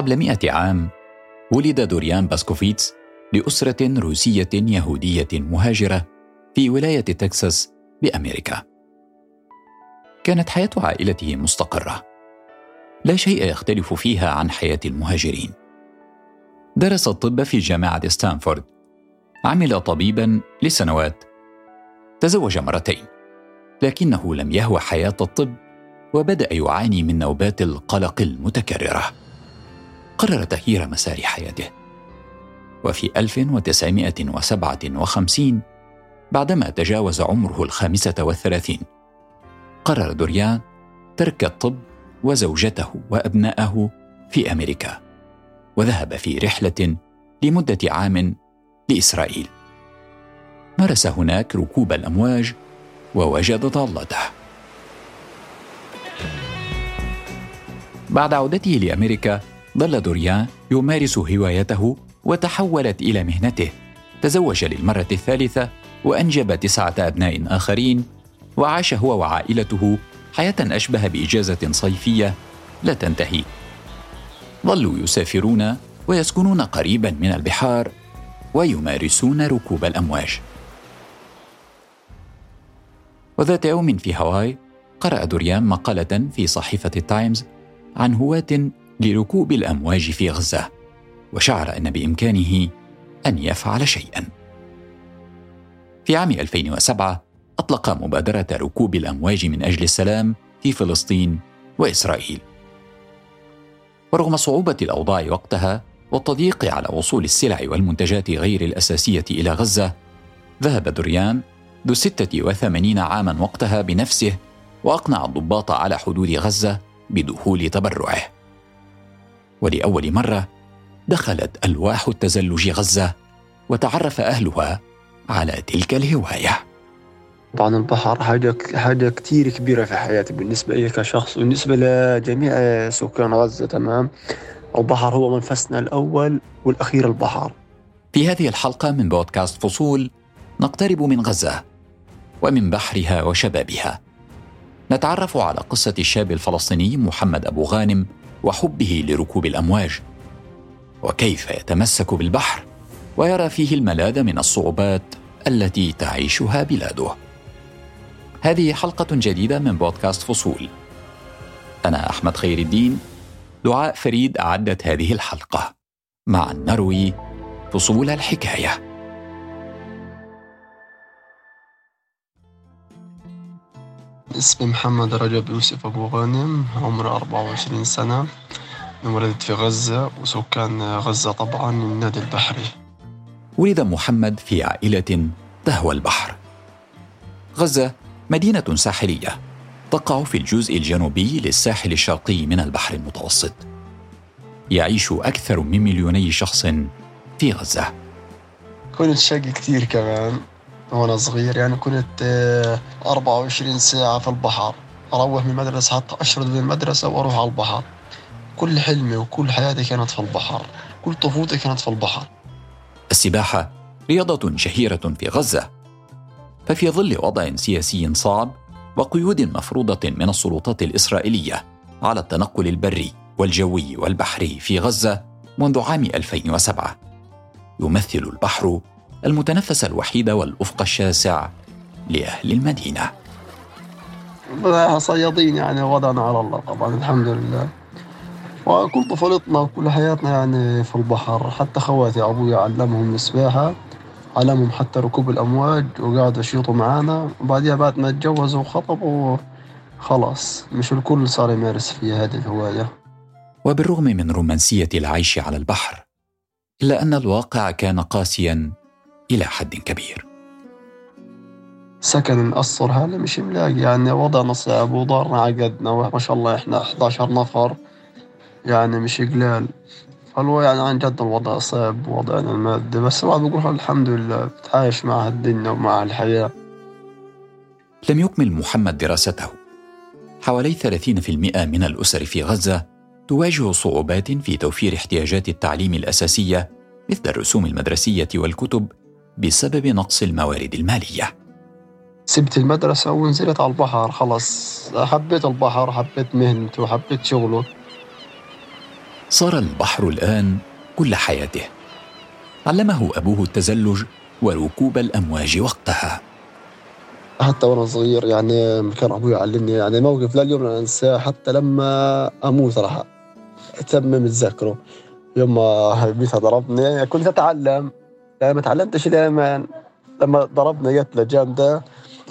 قبل مئة عام ولد دوريان باسكوفيتس لأسرة روسية يهودية مهاجرة في ولاية تكساس بأمريكا. كانت حياة عائلته مستقرة. لا شيء يختلف فيها عن حياة المهاجرين. درس الطب في جامعة ستانفورد. عمل طبيبا لسنوات. تزوج مرتين. لكنه لم يهوى حياة الطب وبدأ يعاني من نوبات القلق المتكررة. قرر تغيير مسار حياته. وفي 1957 بعدما تجاوز عمره الخامسة والثلاثين قرر دوريان ترك الطب وزوجته وأبنائه في أمريكا وذهب في رحلة لمدة عام لإسرائيل مارس هناك ركوب الأمواج ووجد ضالته بعد عودته لأمريكا ظل دوريان يمارس هوايته وتحولت إلى مهنته. تزوج للمرة الثالثة وأنجب تسعة أبناء آخرين وعاش هو وعائلته حياة أشبه بإجازة صيفية لا تنتهي. ظلوا يسافرون ويسكنون قريبا من البحار ويمارسون ركوب الأمواج. وذات يوم في هاواي قرأ دوريان مقالة في صحيفة التايمز عن هواة لركوب الأمواج في غزة وشعر أن بإمكانه أن يفعل شيئا. في عام 2007 أطلق مبادرة ركوب الأمواج من أجل السلام في فلسطين وإسرائيل. ورغم صعوبة الأوضاع وقتها والتضييق على وصول السلع والمنتجات غير الأساسية إلى غزة، ذهب دريان ذو 86 عاما وقتها بنفسه وأقنع الضباط على حدود غزة بدخول تبرعه. ولأول مرة دخلت ألواح التزلج غزة وتعرف أهلها على تلك الهواية. طبعا البحر حاجة حاجة كتير كبيرة في حياتي بالنسبة لي كشخص وبالنسبة لجميع سكان غزة تمام؟ البحر هو منفسنا الأول والأخير البحر. في هذه الحلقة من بودكاست فصول نقترب من غزة ومن بحرها وشبابها. نتعرف على قصة الشاب الفلسطيني محمد أبو غانم وحبه لركوب الأمواج. وكيف يتمسك بالبحر ويرى فيه الملاذ من الصعوبات التي تعيشها بلاده. هذه حلقة جديدة من بودكاست فصول. أنا أحمد خير الدين. دعاء فريد أعدت هذه الحلقة. مع نروي فصول الحكاية. اسمي محمد رجب يوسف أبو غانم عمري 24 سنة ولدت في غزة وسكان غزة طبعا النادي البحري ولد محمد في عائلة تهوى البحر. غزة مدينة ساحلية تقع في الجزء الجنوبي للساحل الشرقي من البحر المتوسط. يعيش أكثر من مليوني شخص في غزة. كنت شقي كثير كمان. وأنا صغير يعني كنت 24 ساعة في البحر. أروح من المدرسة حتى أشرد من المدرسة وأروح على البحر. كل حلمي وكل حياتي كانت في البحر. كل طفولتي كانت في البحر. السباحة رياضة شهيرة في غزة. ففي ظل وضع سياسي صعب وقيود مفروضة من السلطات الإسرائيلية على التنقل البري والجوي والبحري في غزة منذ عام 2007 يمثل البحر المتنفس الوحيد والأفق الشاسع لأهل المدينة. صيادين يعني وضعنا على الله طبعا الحمد لله. وكل طفولتنا وكل حياتنا يعني في البحر حتى خواتي أبوي علمهم السباحة علمهم حتى ركوب الأمواج وقعدوا يشيطوا معانا. وبعديها بعد ما تجوزوا وخطبوا خلاص مش الكل صار يمارس فيها هذه الهواية. وبالرغم من رومانسية العيش على البحر إلا أن الواقع كان قاسيا إلى حد كبير. سكن مقصر هذا مش ملاقي يعني وضعنا صعب ودارنا عقدنا وما شاء الله إحنا 11 نفر يعني مش قلال فالو يعني عن جد الوضع صعب وضعنا المادي بس الواحد بيقول الحمد لله بتعايش مع الدنيا ومع الحياة. لم يكمل محمد دراسته. حوالي 30% من الأسر في غزة تواجه صعوبات في توفير احتياجات التعليم الأساسية مثل الرسوم المدرسية والكتب بسبب نقص الموارد المالية. سبت المدرسة ونزلت على البحر خلص حبيت البحر حبيت مهنته حبيت شغله. صار البحر الآن كل حياته. علمه أبوه التزلج وركوب الأمواج وقتها. حتى وأنا صغير يعني كان أبوي يعلمني يعني موقف لا اليوم لا أنساه حتى لما أموت راح أتمم اتذكره يوم ما بيتها ضربني كنت أتعلم. يعني ما تعلمتش دائما لما ضربني قتله جامده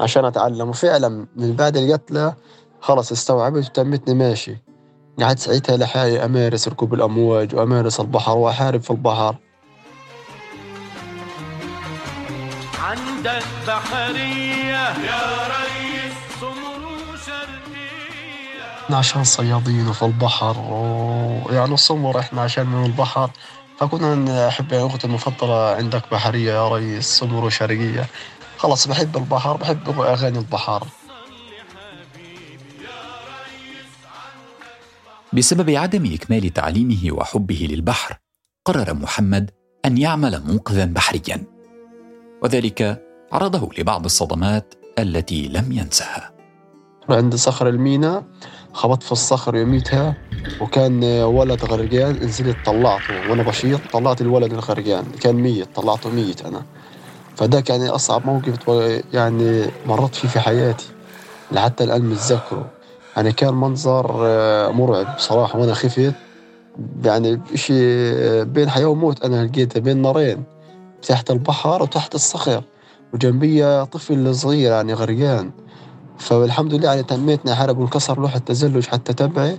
عشان أتعلم. وفعلا من بعد القتله خلص استوعبت وتمتني ماشي. قعدت ساعتها لحالي أمارس ركوب الأمواج وأمارس البحر وأحارب في البحر. عندك بحرية يا ريس سمر شرقية. عشان صيادين وفي البحر. ويعني السمر إحنا عشان من البحر. فكنا نحب اغنيتي المفضلة عندك بحرية يا ريس سمر شرقية. خلاص بحب البحر بحب أغاني البحر. بسبب عدم إكمال تعليمه وحبه للبحر قرر محمد أن يعمل منقذا بحريا. وذلك عرضه لبعض الصدمات التي لم ينسها. عند صخر المينا خبطت في الصخر يوميتها وكان ولد غرقان نزلت طلعته وأنا بشيط طلعت الولد الغرقان كان ميت طلعته ميت أنا. فده يعني أصعب موقف يعني مرت فيه في حياتي لحتى الآن متذكره. يعني كان منظر آه، مرعب بصراحة وأنا خفت يعني شيء بين حياة وموت أنا لقيته بين نارين تحت البحر وتحت الصخر وجنبي طفل صغير يعني غرقان. فالحمد لله يعني تميت حارب وانكسر لوح التزلج حتى تبعي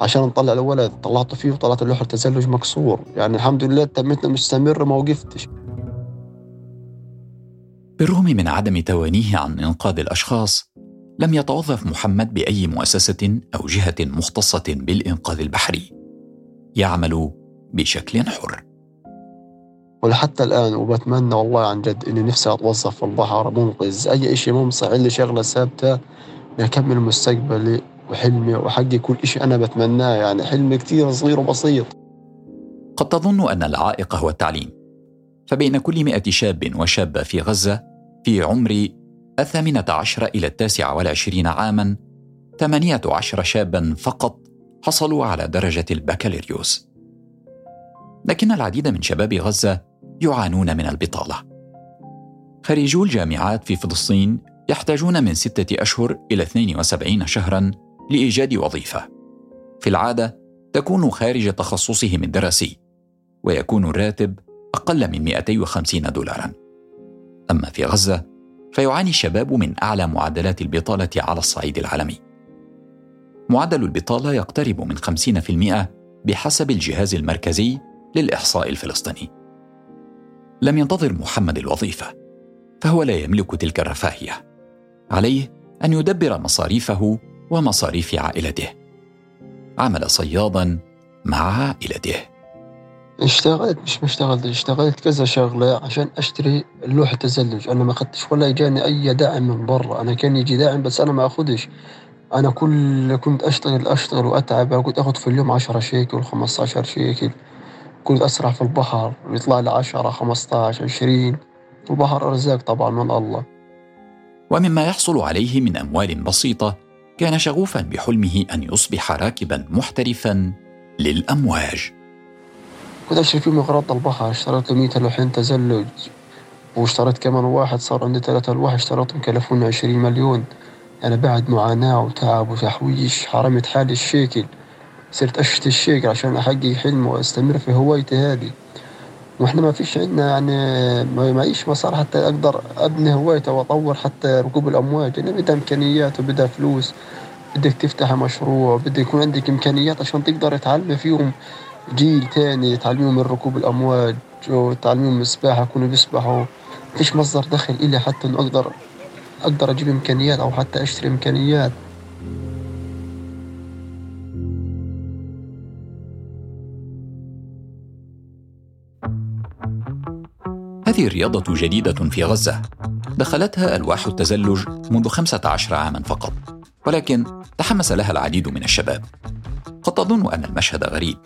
عشان نطلع الولد طلعته فيه وطلعت لوح التزلج مكسور. يعني الحمد لله تميتنا مستمر ما وقفتش. بالرغم من عدم توانيه عن إنقاذ الأشخاص لم يتوظف محمد بأي مؤسسة أو جهة مختصة بالإنقاذ البحري. يعمل بشكل حر. ولحتى الآن وبتمنى والله عن جد إني نفسي أتوظف في البحر منقذ. أي إشي ممسح لي شغلة ثابتة لأكمل مستقبلي وحلمي وأحقق كل إشي أنا بتمناه. يعني حلمي كتير صغير وبسيط. قد تظن أن العائق هو التعليم. فبين كل مئة شاب وشابة في غزة في عمر الثامنة عشر إلى التاسعة والعشرين عاما ثمانية عشر شابا فقط حصلوا على درجة البكالوريوس. لكن العديد من شباب غزة يعانون من البطالة. خريجو الجامعات في فلسطين يحتاجون من ستة أشهر إلى 72 شهرا لإيجاد وظيفة. في العادة تكون خارج تخصصهم الدراسي ويكون الراتب أقل من 250 دولارا. أما في غزة فيعاني الشباب من أعلى معدلات البطالة على الصعيد العالمي. معدل البطالة يقترب من 50% بحسب الجهاز المركزي للإحصاء الفلسطيني. لم ينتظر محمد الوظيفة، فهو لا يملك تلك الرفاهية. عليه أن يدبر مصاريفه ومصاريف عائلته. عمل صيادا مع عائلته. اشتغلت مش ما اشتغلت كذا شغلة عشان أشتري لوحة تزلج أنا ما اخذتش ولا اجاني أي دعم من برا أنا كان يجي داعم بس أنا ما اخذش أنا كل كنت أشتغل أشتغل وأتعب كنت اخذ في اليوم عشرة شيكل 15 شيكل كنت أسرح في البحر ويطلع لي 10 15 20 البحر أرزاق طبعا من الله. ومما يحصل عليه من أموال بسيطة كان شغوفا بحلمه أن يصبح راكبا محترفا للأمواج. كنت أشتري فيه مغراض البحر اشتريت له 100 لوحين تزلج. واشتريت كمان واحد صار عندي ثلاثة ألواح اشتريتهم كلفوني 20 مليون. أنا بعد معاناة وتعب وتحويش حرمت حالي الشيكل صرت أشتي الشيك عشان أحقق حلم وأستمر في هوايتي هذه. وإحنا ما فيش عندنا يعني ما معيش مسار حتى أقدر أبني هوايتي وأطور حتى ركوب الأمواج. يعني بدها إمكانيات وبدها فلوس بدك تفتح مشروع بدك يكون عندك إمكانيات عشان تقدر تعلم فيهم جيل تاني تعلميهم من ركوب الأمواج وتعلميهم من السباحة يكونوا بيسبحوا. فيش مصدر دخل إلي حتى إنه أقدر أقدر أجيب إمكانيات أو حتى أشتري إمكانيات. هذه رياضة جديدة في غزة. دخلتها ألواح التزلج منذ 15 عاما فقط ولكن تحمس لها العديد من الشباب. قد تظن أن المشهد غريب.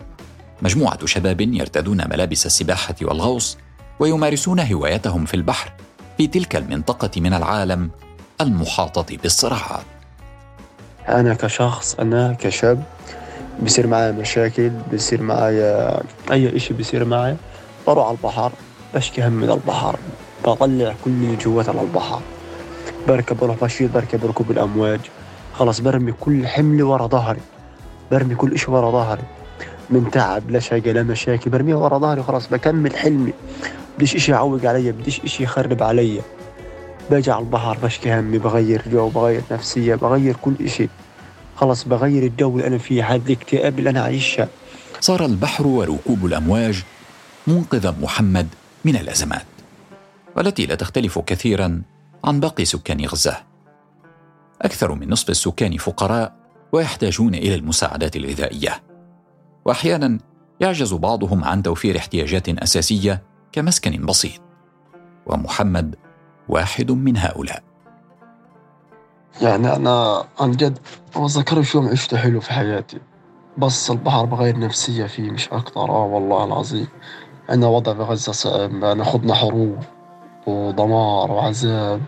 مجموعة شباب يرتدون ملابس السباحة والغوص ويمارسون هوايتهم في البحر في تلك المنطقة من العالم المحاطة بالصراعات. أنا كشخص أنا كشاب بصير معي مشاكل بصير معي أي إشي بصير معي بروح على البحر. بشكي هم من البحر. بطلع كل اللي جواتي على البحر. بركب بروح بشيط بركب ركوب الأمواج. خلاص برمي كل حملي ورا ظهري. برمي كل إشي ورا ظهري. من تعب لا شقة لا مشاكل. برميها ورا ظهري خلاص بكمل حلمي. بديش إشي يعوق علي بديش إشي يخرب علي. باجي على البحر بشكي همي بغير جو بغير نفسية بغير كل إشي. خلص بغير الجو اللي أنا فيه هذا الاكتئاب اللي أنا عايشها صار البحر وركوب الأمواج منقذ محمد من الأزمات والتي لا تختلف كثيرا عن باقي سكان غزة. أكثر من نصف السكان فقراء ويحتاجون إلى المساعدات الغذائية. وأحيانا يعجز بعضهم عن توفير احتياجات أساسية كمسكن بسيط. ومحمد واحد من هؤلاء. يعني أنا عن جد ما ذكرش يوم عشته حلو في حياتي. بس البحر بغير نفسية فيه مش أكتر آه والله العظيم. أنا وضع غزة صعب أنا خضنا حروب ودمار وعذاب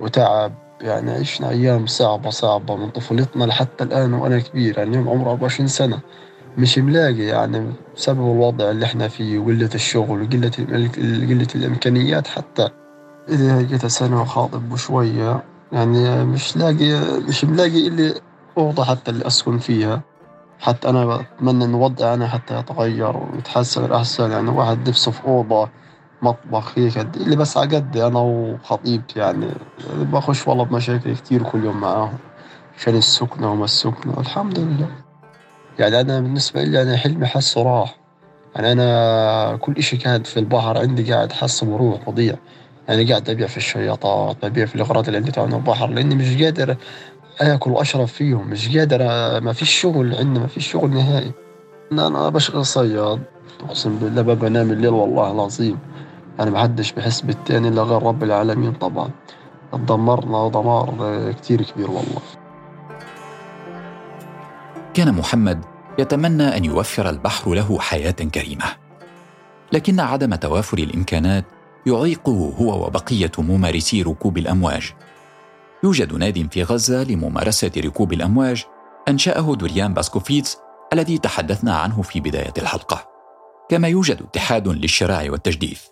وتعب. يعني عشنا أيام صعبة صعبة من طفولتنا لحتى الآن وأنا كبير. يعني يوم عمري 24 سنة. مش ملاقي يعني بسبب الوضع اللي إحنا فيه وقلة الشغل وقلة قلة الإمكانيات. حتى إذا جيت سنة وخاطب شوية يعني مش لاقي مش ملاقي إلي أوضة حتى اللي أسكن فيها. حتى أنا بتمنى إن وضعي أنا حتى يتغير ويتحسن الأحسن يعني واحد نفسه في أوضة مطبخ هيك اللي بس على أنا وخطيبتي يعني بخش والله بمشاكل كتير كل يوم معاهم عشان السكنة وما السكنة الحمد لله. يعني أنا بالنسبة لي أنا حلمي حسه راح. يعني أنا كل إشي كان في البحر عندي قاعد حاسه بروح بضيع. يعني قاعد أبيع في الشياطات ببيع في الأغراض اللي عندي تبع البحر لأني مش قادر آكل وأشرب فيهم مش قادر ما فيش شغل عندنا ما فيش شغل نهائي. أنا بشغل صياد أقسم بالله ببقى نام الليل والله العظيم. يعني محدش بحس بالتاني إلا غير رب العالمين طبعا. دمرنا دمار كتير كبير والله. كان محمد يتمنى أن يوفر البحر له حياة كريمة. لكن عدم توافر الإمكانات يعيقه هو وبقية ممارسي ركوب الأمواج. يوجد ناد في غزة لممارسة ركوب الأمواج أنشأه دوريان باسكوفيتس الذي تحدثنا عنه في بداية الحلقة. كما يوجد اتحاد للشراع والتجديف.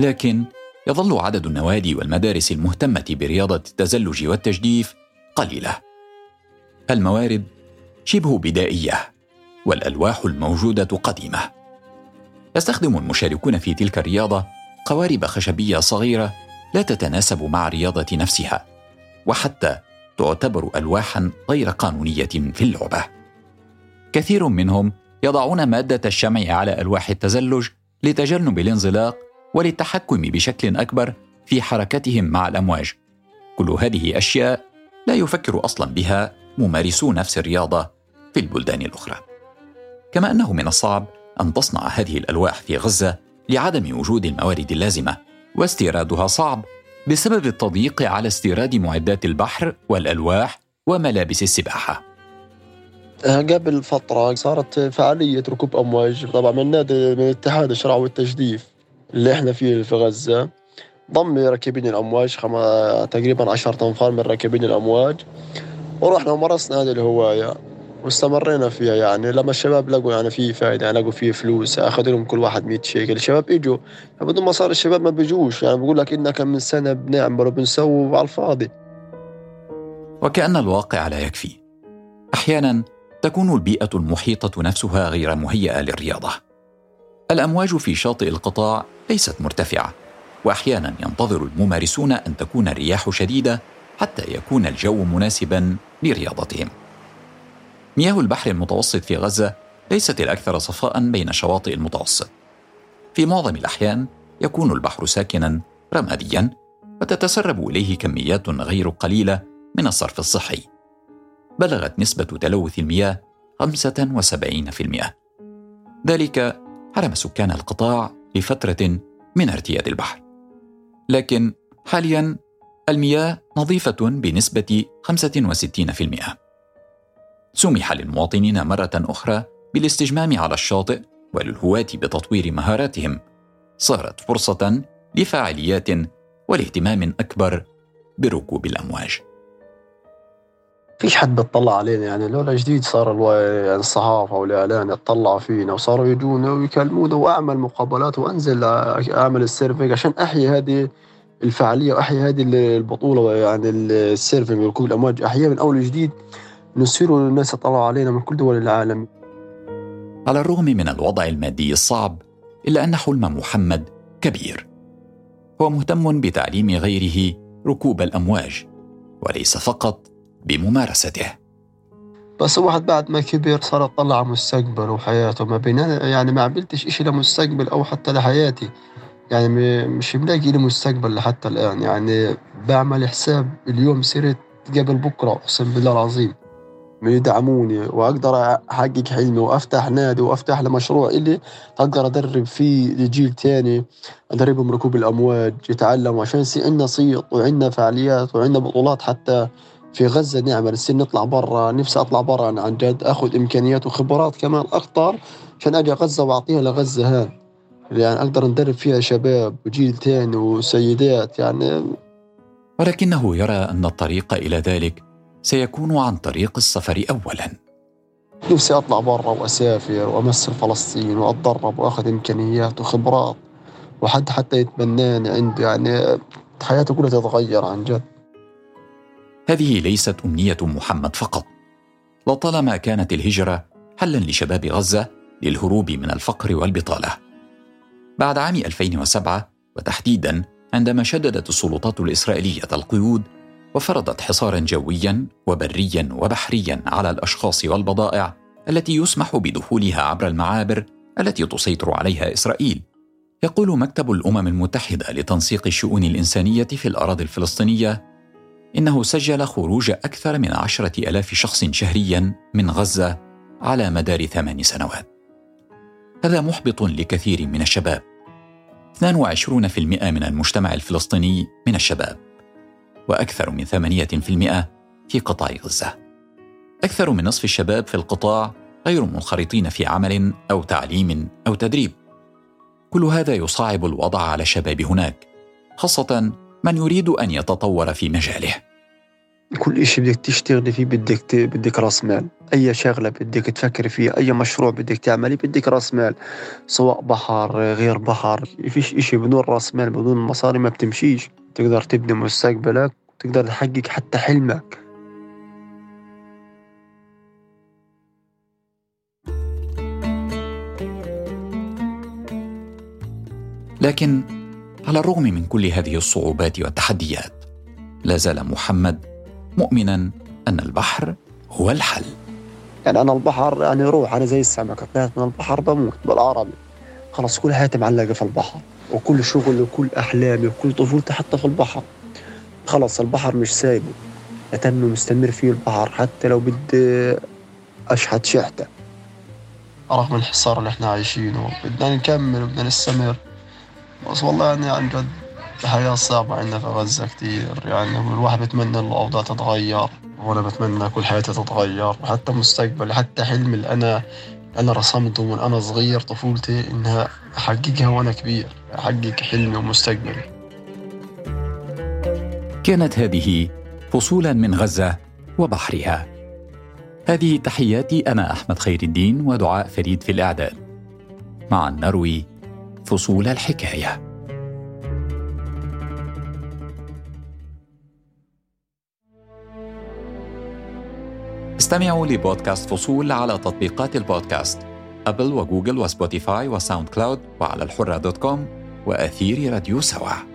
لكن يظل عدد النوادي والمدارس المهتمة برياضة التزلج والتجديف قليلة. الموارد شبه بدائية والألواح الموجودة قديمة. يستخدم المشاركون في تلك الرياضة قوارب خشبية صغيرة لا تتناسب مع الرياضه نفسها. وحتى تعتبر الواحا غير قانونية في اللعبة. كثير منهم يضعون مادة الشمع على ألواح التزلج لتجنب الانزلاق وللتحكم بشكل أكبر في حركتهم مع الأمواج. كل هذه أشياء لا يفكر أصلا بها ممارسو نفس الرياضة في البلدان الأخرى. كما أنه من الصعب أن تصنع هذه الألواح في غزة لعدم وجود الموارد اللازمة واستيرادها صعب بسبب التضييق على استيراد معدات البحر والألواح وملابس السباحة. آه، قبل فترة صارت فعالية ركوب أمواج. طبعا من نادي من اتحاد الشرع والتجديف اللي إحنا فيه في غزة ضم راكبين الأمواج تقريبا عشرة أنفار من راكبين الأمواج ورحنا ومارسنا هذه الهواية. واستمرينا فيها يعني لما الشباب لقوا يعني في فائدة يعني لقوا في فلوس أخذوا لهم كل واحد 100 شيكل. الشباب إجوا. بدون ما صار الشباب ما بيجوش. يعني بقول لك إننا كم من سنة بنعمل وبنسوي على الفاضي. وكأن الواقع لا يكفي. أحيانا تكون البيئة المحيطة نفسها غير مهيئة للرياضة. الأمواج في شاطئ القطاع ليست مرتفعة وأحيانا ينتظر الممارسون أن تكون الرياح شديدة حتى يكون الجو مناسبا لرياضتهم. مياه البحر المتوسط في غزة ليست الأكثر صفاء بين شواطئ المتوسط. في معظم الأحيان يكون البحر ساكنا رماديا وتتسرب إليه كميات غير قليلة من الصرف الصحي. بلغت نسبة تلوث المياه 75%. ذلك حرم سكان القطاع لفترة من ارتياد البحر. لكن حاليا المياه نظيفة بنسبة 65%. سمح للمواطنين مرة أخرى بالاستجمام على الشاطئ وللهواة بتطوير مهاراتهم. صارت فرصة لفعاليات والاهتمام أكبر بركوب الأمواج. في فيش حد بيطلع علينا؟ يعني لولا جديد صار الصحافة والإعلام يطلعوا فينا وصاروا يجونا ويكلمونا وأعمل مقابلات وأنزل أعمل ال surfing عشان أحيي هذه الفعالية وأحيي هذه البطولة يعني ال surfing وركوب الأمواج. أحييها من أول وجديد. نصير الناس يطلعوا علينا من كل دول العالم. على الرغم من الوضع المادي الصعب إلا أن حلم محمد كبير. هو مهتم بتعليم غيره ركوب الأمواج وليس فقط بممارسته. بس الواحد بعد ما كبر صار يطلع على مستقبله وحياته. ما بين يعني ما عملتش إشي لمستقبل أو حتى لحياتي. يعني مش ملاقي لي مستقبل لحتى الآن. يعني بعمل حساب اليوم صرت قبل بكرة أقسم بالله العظيم. يدعموني وأقدر أحقق حلمي وأفتح نادي وأفتح له مشروع اللي أقدر أدرب فيه لجيل تاني أدربهم ركوب الأمواج يتعلموا عشان يصير عندنا صيت وعندنا فعاليات وعندنا بطولات حتى في غزة نعمل نصير نطلع برا نفسي أطلع برا عن جد آخذ إمكانيات وخبرات كمان أكثر عشان أجي غزة وأعطيها لغزة هان. يعني أقدر ندرب فيها شباب وجيل تاني وسيدات يعني ولكنه يرى أن الطريق إلى ذلك سيكون عن طريق السفر اولا. نفسي أطلع برا وأسافر وأمثل فلسطين وأتدرب وأخذ إمكانيات وخبرات وحد حتى يتبناني عنده يعني حياته كلها تتغير عن جد. هذه ليست أمنية محمد فقط. لطالما كانت الهجرة حلا لشباب غزة للهروب من الفقر والبطالة. بعد عام 2007 وتحديدا عندما شددت السلطات الإسرائيلية القيود وفرضت حصارا جويا وبريا وبحريا على الأشخاص والبضائع التي يسمح بدخولها عبر المعابر التي تسيطر عليها إسرائيل. يقول مكتب الأمم المتحدة لتنسيق الشؤون الإنسانية في الأراضي الفلسطينية إنه سجل خروج أكثر من عشرة آلاف شخص شهريا من غزة على مدار ثمان سنوات. هذا محبط لكثير من الشباب. 22% من المجتمع الفلسطيني من الشباب. وأكثر من 8% في قطاع غزة. أكثر من نصف الشباب في القطاع غير منخرطين في عمل أو تعليم أو تدريب. كل هذا يصعب الوضع على الشباب هناك، خاصة من يريد أن يتطور في مجاله. كل إشي بدك تشتغلي فيه بدك بدك رأس مال، أي شغلة بدك تفكري فيها، أي مشروع بدك تعملي بدك رأس مال، سواء بحر غير بحر، فيش إشي بدون رأس مال بدون مصاري ما بتمشيش. تقدر تبني مستقبلك وتقدر تحقق حتى حلمك. لكن على الرغم من كل هذه الصعوبات والتحديات لا زال محمد مؤمنا أن البحر هو الحل. يعني أنا البحر يعني روح أنا زي السمكه طلعت من البحر بموت بالعربي. خلاص كل حياتي معلقة في البحر وكل شغلي وكل أحلامي وكل طفولتي حتى في البحر. خلاص البحر مش سايبه. أتم مستمر فيه البحر حتى لو بدي أشحت شحتة. رغم الحصار اللي إحنا عايشينه. بدنا نكمل وبدنا نستمر. بس والله يعني عن جد الحياة صعبة عندنا في غزة كتير. يعني الواحد بيتمنى الأوضاع تتغير. وأنا بتمنى كل حياتي تتغير. وحتى مستقبلي حتى حلمي اللي أنا أنا رسمته من أنا صغير طفولتي إنها أحققها وأنا كبير. أحقق حلمي ومستقبلي. كانت هذه فصولا من غزة وبحرها. هذه تحياتي أنا أحمد خير الدين ودعاء فريد في الإعداد معا نروي فصول الحكاية. استمعوا لبودكاست فصول على تطبيقات البودكاست Apple و Google و Spotify و SoundCloud وعلى الحرة dot com وأثير راديو سوا.